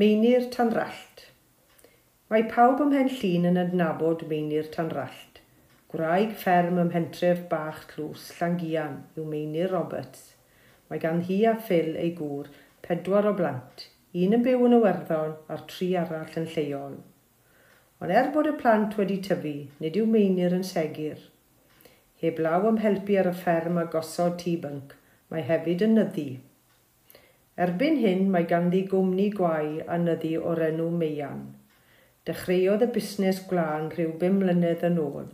Meinir Tanrallt Mae pawb ymhen llun yn adnabod Meinir Tanrallt. Gwraig fferm ym hentref bach tlws Llangian yw Meinir Roberts. Mae gan hi a Phil ei gŵr pedwar o blant, un yn byw yn Iwerddon a'r tri arall yn lleol. Ond er bod y plant wedi tyfu, nid yw Meinir yn segur. Heb law am helpu ar y fferm a gosod tŷ bync, mae hefyd yn nyddu. Erbyn hyn mae ganddi gwmni gwai a nyddi o'r enw Meian. Dechreuodd y busnes glân rhyw bum mlynedd yn ôl,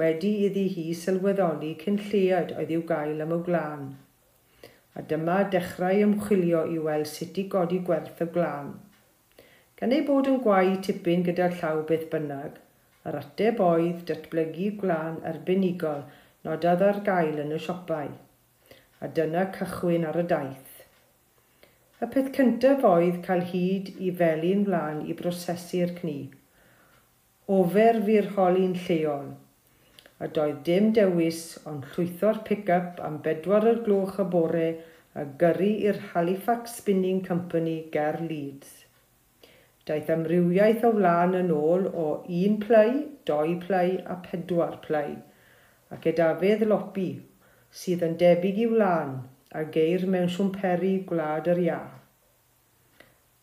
wedi iddi hi sylweddoli cyn llead oedd i'w gael am y glân. A dyma dechrau ymchwilio i weld sut i godi gwerth y glân. Gan ei bod yn gwai tipyn gyda llaw beth bynnag, yr ateb oedd datblygu glân arbenigol nododd ar gael yn y siopau. A dyna cychwyn ar y daith. Y peth cyntaf oedd cael hyd i felin mlaen i brosesu'r cni. Ofer fi'r holi'n lleol, a doedd dim dewis ond llwytho'r pick-up am bedwar o'r gloch y bore a gyrru i'r Halifax Spinning Company ger Leeds. Daeth amrywiaeth o flaen yn ôl o un plei, doi play a pedwar play, ac edafydd lopi sydd yn debyg i wlan a geir mewn siwmperi gwlad yr iâ.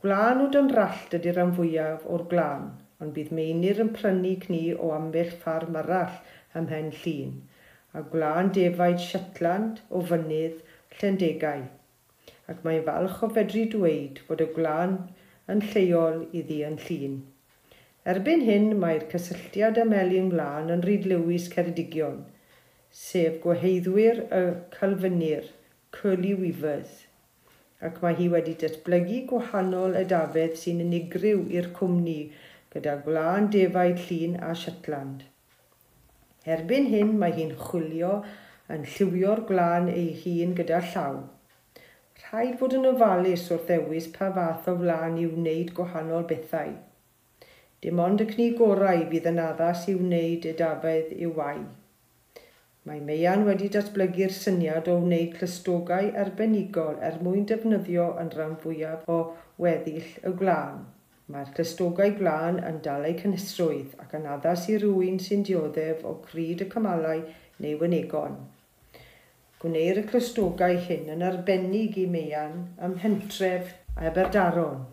Gwlanwyd yn rallt ydy'r rhan fwyaf o'r glan, ond bydd meinir yn prynu cni o ambell ffarm arall ymhen llun, a gwlan defaid Shetland o fynydd Llendegau. Ac mae'n falch o fedru dweud bod y gwlan yn lleol iddi yn llun. Erbyn hyn mae'r cysylltiad ym Melin Gwlan yn Rydlywys Ceredigion, sef gwaheiddwyr y Calfynir – curly weavers ac mae hi wedi datblygu gwahanol edafedd sy'n unigryw i'r cwmni gyda gwlân defaid llun a Shetland. Erbyn hyn mae hi'n chwilio yn lliwio'r glân ei hun gyda llaw. Rhaid fod yn ofalus wrth ddewis pa fath o flan i wneud gwahanol bethau. Dim ond y cni gorau fydd yn addas i wneud edafedd i'w wai. Mae Meian wedi datblygu'r syniad o wneud clystogau arbenigol er mwyn defnyddio yn rhan fwyaf o weddill y glân. Mae'r clystogau glân yn dal eu cynnesrwydd ac yn addas i rywun sy'n dioddef o cryd y cymalau neu wynegon. Gwneir y clystogau hyn yn arbennig i meian ym mhentref Aberdaron.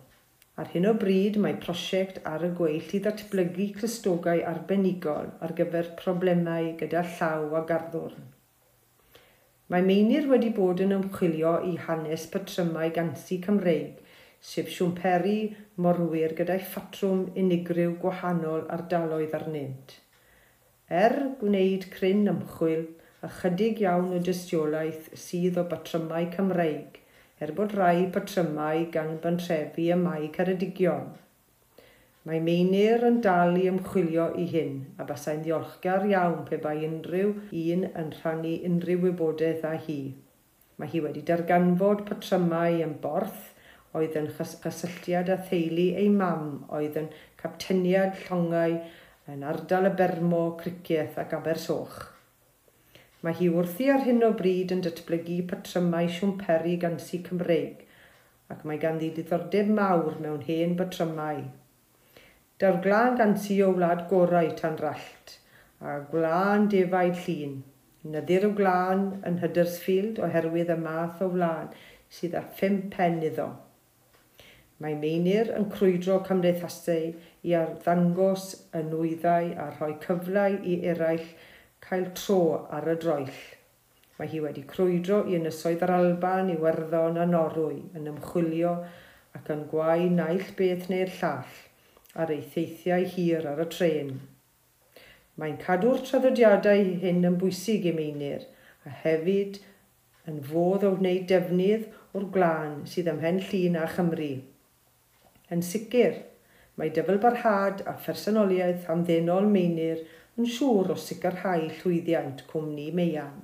Ar hyn o bryd mae prosiect ar y gweill i ddatblygu clystogau arbenigol ar gyfer problemau gyda llaw a garddwrn. Mae meinir wedi bod yn ymchwilio i hanes patrymau gansi Cymreig, sef siwmperi morwyr gyda'i ffatrwm unigryw gwahanol ardaloedd arnynt. Er gwneud cryn ymchwil, ychydig iawn o dystiolaeth sydd o batrymau Cymreig, er bod rai patrymau gan bantrefi y mae Ceredigion. Mae Meinir yn dal i ymchwilio i hyn a basai'n ddiolchgar iawn pe bai unrhyw un yn rhannu unrhyw wybodaeth â hi. Mae hi wedi darganfod patrymau yn borth oedd yn chysylltiad a theulu ei mam oedd yn capteniad llongau yn ardal y Bermo, Cricieth ac Abersoch. Mae hi wrthi ar hyn o bryd yn datblygu patrymau siwmperi gansi Cymreig ac mae ganddi diddordeb mawr mewn hen batrymau. Daw'r glân gansi o wlad gorau tan rallt a gwlân defaid llun. Nyddir o glân yn Huddersfield oherwydd y math o wlân sydd â phum pen iddo. Mae Meinir yn crwydro cymdeithasau i arddangos y nwyddau a rhoi cyflau i eraill cael tro ar y droell. Mae hi wedi crwydro i ynysoedd yr Alban, i werddon a Norwy yn ymchwilio ac yn gwau naill beth neu'r llall ar ei theithiau hir ar y tren. Mae'n cadw'r traddodiadau hyn yn bwysig i meinir a hefyd yn fodd o wneud defnydd o'r glân sydd ymhen llun a Chymru. Yn sicr, mae dyfel barhad a phersonoliaeth amddenol meinir yn siŵr o sicrhau llwyddiant cwmni meian.